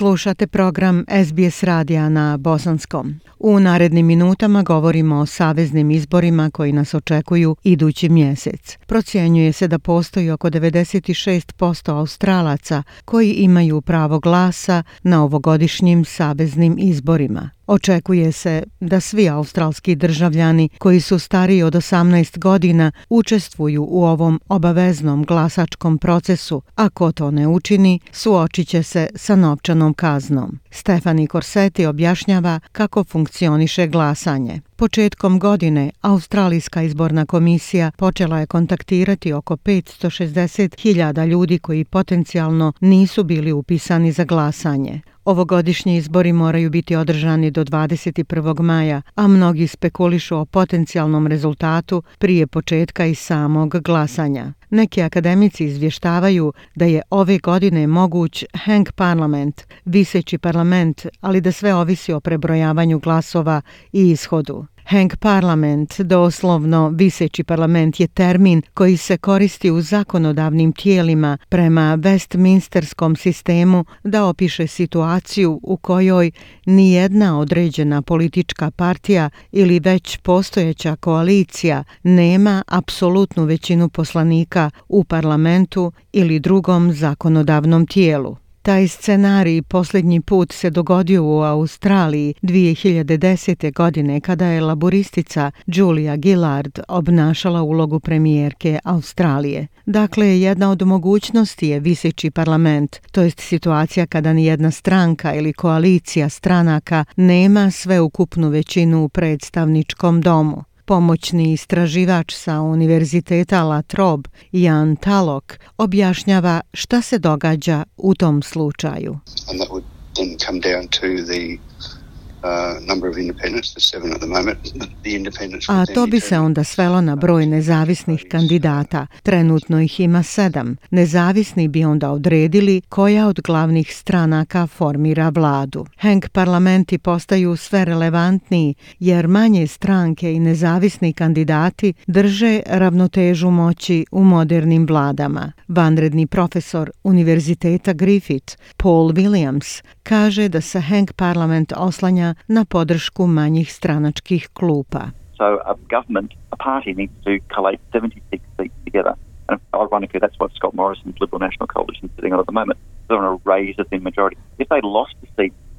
Slušate program SBS radija na bosanskom. U narednim minutama govorimo o saveznim izborima koji nas očekuju idući mjesec. Procjenjuje se da postoji oko 96% australaca koji imaju pravo glasa na ovogodišnjim saveznim izborima. Očekuje se da svi australski državljani koji su stariji od 18 godina učestvuju u ovom obaveznom glasačkom procesu, a ko to ne učini, suočit će se sa novčanom kaznom. Stefani Korseti objašnjava kako funkcioniše glasanje. Početkom godine Australijska izborna komisija počela je kontaktirati oko 560.000 ljudi koji potencijalno nisu bili upisani za glasanje. Ovogodišnji izbori moraju biti održani do 21. maja, a mnogi spekulišu o potencijalnom rezultatu prije početka i samog glasanja. Neki akademici izvještavaju da je ove godine moguć hang parlament, viseći parlament, ali da sve ovisi o prebrojavanju glasova i ishodu. Hang Parlament, doslovno viseći parlament, je termin koji se koristi u zakonodavnim tijelima prema Westminsterskom sistemu da opiše situaciju u kojoj ni jedna određena politička partija ili već postojeća koalicija nema apsolutnu većinu poslanika u parlamentu ili drugom zakonodavnom tijelu. Taj scenarij posljednji put se dogodio u Australiji 2010. godine kada je laboristica Julia Gillard obnašala ulogu premijerke Australije. Dakle, jedna od mogućnosti je viseći parlament, to jest situacija kada ni jedna stranka ili koalicija stranaka nema sveukupnu većinu u predstavničkom domu pomoćni istraživač sa Univerziteta La Trobe, Jan Talok, objašnjava šta se događa u tom slučaju. And that would then come down to the A to bi se onda svelo na broj nezavisnih kandidata. Trenutno ih ima sedam. Nezavisni bi onda odredili koja od glavnih stranaka formira vladu. Hank parlamenti postaju sve relevantniji jer manje stranke i nezavisni kandidati drže ravnotežu moći u modernim vladama. Vanredni profesor Univerziteta Griffith, Paul Williams, kaže da se Hank parlament oslanja na podršku manjih stranačkih klupa. So a government, a party needs to collate 76 seats together. And ironically, that's what Scott Morrison's Liberal National Coalition is sitting on at the moment. They're on a raise the majority. If they lost the seat Um,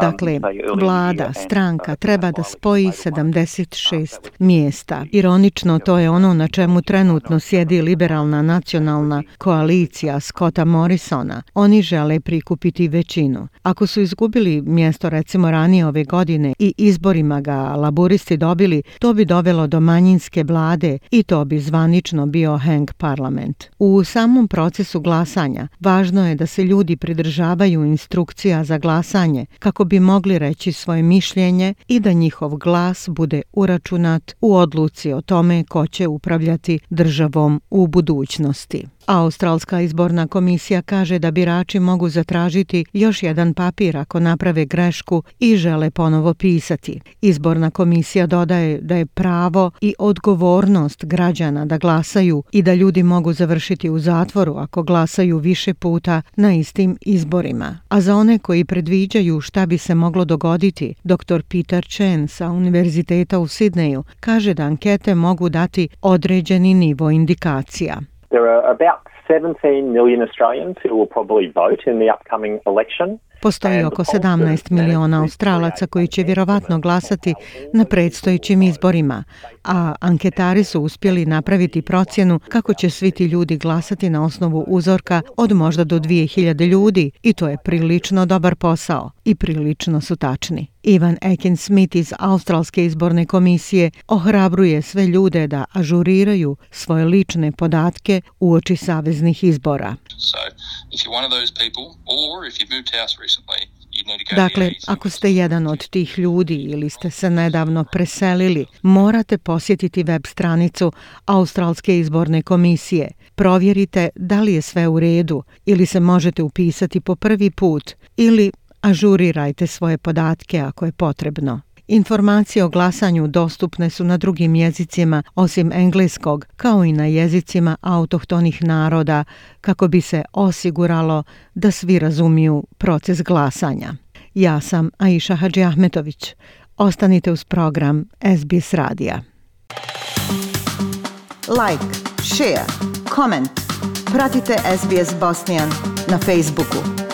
dakle, vlada, stranka treba da spoji 76 mjesta. Ironično, to je ono na čemu trenutno sjedi liberalna nacionalna koalicija Scotta Morrisona. Oni žele prikupiti većinu. Ako su izgubili mjesto recimo ranije ove godine i izborima ga laburisti dobili, to bi dovelo do manjinske vlade i to bi zvanično bio Hang Parlament. U samom procesu glasanja važno je da se ljudi pridržavaju instrukcija za glasanje kako bi mogli reći svoje mišljenje i da njihov glas bude uračunat u odluci o tome ko će upravljati državom u budućnosti. Australska izborna komisija kaže da birači mogu zatražiti još jedan papir ako naprave grešku i žele ponovo pisati. Izborna komisija dodaje da je pravo i odgovornost građana da glasaju i da ljudi mogu završiti u zatvoru ako glasaju više puta na istim izborima. A za one koji predviđaju šta bi se moglo dogoditi, dr. Peter Chen sa Univerziteta u Sidneju kaže da ankete mogu dati određeni nivo indikacija. There are about 17 million Australians who will probably vote in the upcoming election. Postoji oko 17 miliona Australaca koji će vjerovatno glasati na predstojićim izborima, a anketari su uspjeli napraviti procjenu kako će svi ti ljudi glasati na osnovu uzorka od možda do 2000 ljudi i to je prilično dobar posao i prilično su tačni. Ivan Ekin Smith iz Australske izborne komisije ohrabruje sve ljude da ažuriraju svoje lične podatke u oči saveznih izbora. So, if you're one of those people, or if you've moved house recently, Dakle, ako ste jedan od tih ljudi ili ste se nedavno preselili, morate posjetiti web stranicu Australske izborne komisije. Provjerite da li je sve u redu ili se možete upisati po prvi put ili Ažurirajte svoje podatke ako je potrebno. Informacije o glasanju dostupne su na drugim jezicima osim engleskog, kao i na jezicima autohtonih naroda, kako bi se osiguralo da svi razumiju proces glasanja. Ja sam Aisha Hadži Ahmetović. Ostanite uz program SBS Radija. Like, share, comment. Pratite SBS Bosnian na Facebooku.